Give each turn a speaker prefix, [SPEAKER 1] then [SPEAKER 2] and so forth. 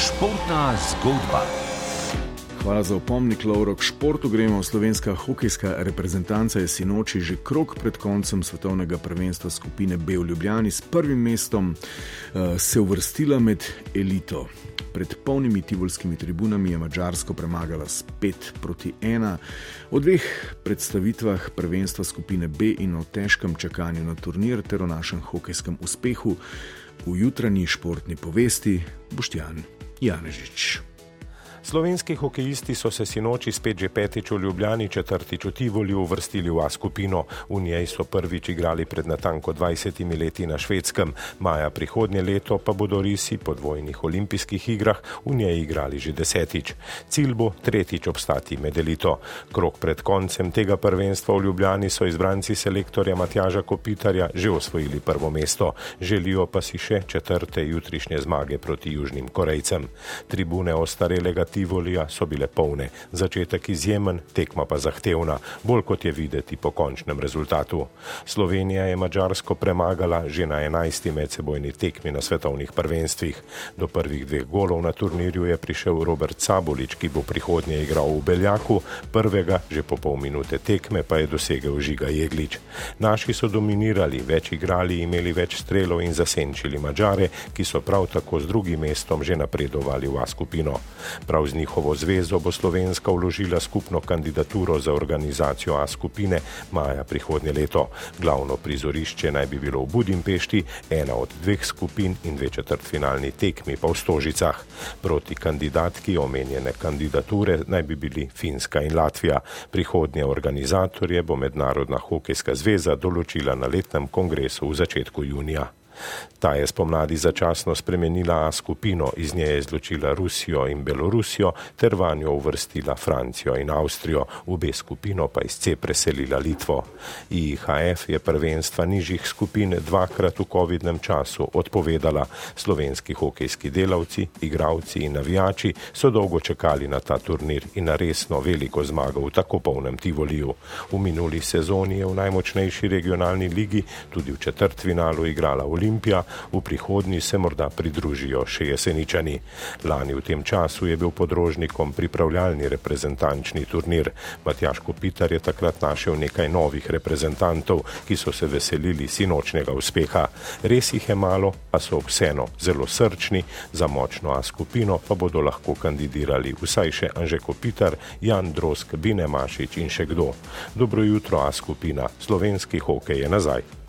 [SPEAKER 1] Športna zgodba.
[SPEAKER 2] Hvala za opomnik, Lauro. K športu gremo. Slovenska hokejska reprezentanca je sinoči že krok pred koncem svetovnega prvenstva skupine B v Ljubljani s prvim mestom uh, se uvrstila med elito. Pred polnimi tivolskimi tribunami je Mačarsko premagala s 5 proti 1. O dveh predstavitvah prvenstva skupine B in o težkem čakanju na turnir ter o našem hokejskem uspehu v jutranji športni povesti Boštjan Janežič.
[SPEAKER 3] Slovenski hokejisti so se sinoči spet že petič v Ljubljani, četrtič v Tivoli uvrstili v A skupino. V njej so prvič igrali pred natanko 20 leti na švedskem. Maja prihodnje leto pa bodo risi po dvojnih olimpijskih igrah v njej igrali že desetič. Cilj bo tretjič obstati med elito. Krok pred koncem tega prvenstva v Ljubljani so izbranci selektorja Matjaža Kopitarja že osvojili prvo mesto. Želijo pa si še četrte jutrišnje zmage proti Južnim Korejcem. Tribune ostarelega Tivolija so bile polne, začetek izjemen, tekma pa zahtevna, bolj kot je videti po končnem rezultatu. Slovenija je Mačarsko premagala že na enajsti medsebojni tekmi na svetovnih prvenstvih. Do prvih dveh golov na turnirju je prišel Robert Sabolič, ki bo prihodnje igral v Beljaku, prvega že po pol minute tekme pa je dosegel Žiga Jeglič. Naši so dominirali, več igrali, imeli več strelov in zasenčili Mačare, ki so prav tako z drugim mestom že napredovali v A skupino. Prav Prav z njihovo zvezo bo Slovenska vložila skupno kandidaturo za organizacijo A skupine maja prihodnje leto. Glavno prizorišče naj bi bilo v Budimpešti, ena od dveh skupin in dve četrtfinalni tekmi pa v Stožicah. Proti kandidatki omenjene kandidature naj bi bili Finska in Latvija. Prihodnje organizatorje bo Mednarodna hokejska zveza določila na letnem kongresu v začetku junija. Ta je spomladi začasno spremenila skupino, iz nje je izločila Rusijo in Belorusijo ter vanjo uvrstila Francijo in Avstrijo, v B skupino pa iz C preselila Litvo. IHF je prvenstva nižjih skupin dvakrat v COVID-nem času odpovedala. Slovenski hokejski delavci, igravci in navijači so dolgo čakali na ta turnir in na resno veliko zmago v tako polnem Tivoliju. V minuli sezoni je v najmočnejši regionalni ligi tudi v četrtfinalu igrala Olimpija. Olimpija, v prihodnji se morda pridružijo še jeseničani. Lani v tem času je bil podrožnikom pripravljalni reprezentančni turnir. Matjaš Kopitar je takrat našel nekaj novih reprezentantov, ki so se veselili sinočnega uspeha. Res jih je malo, a so vseeno zelo srčni, za močno A skupino pa bodo lahko kandidirali vsaj še Anže Kopitar, Jan Drosk, Bine Mašič in še kdo. Dobro jutro A skupina, slovenski hokej je nazaj.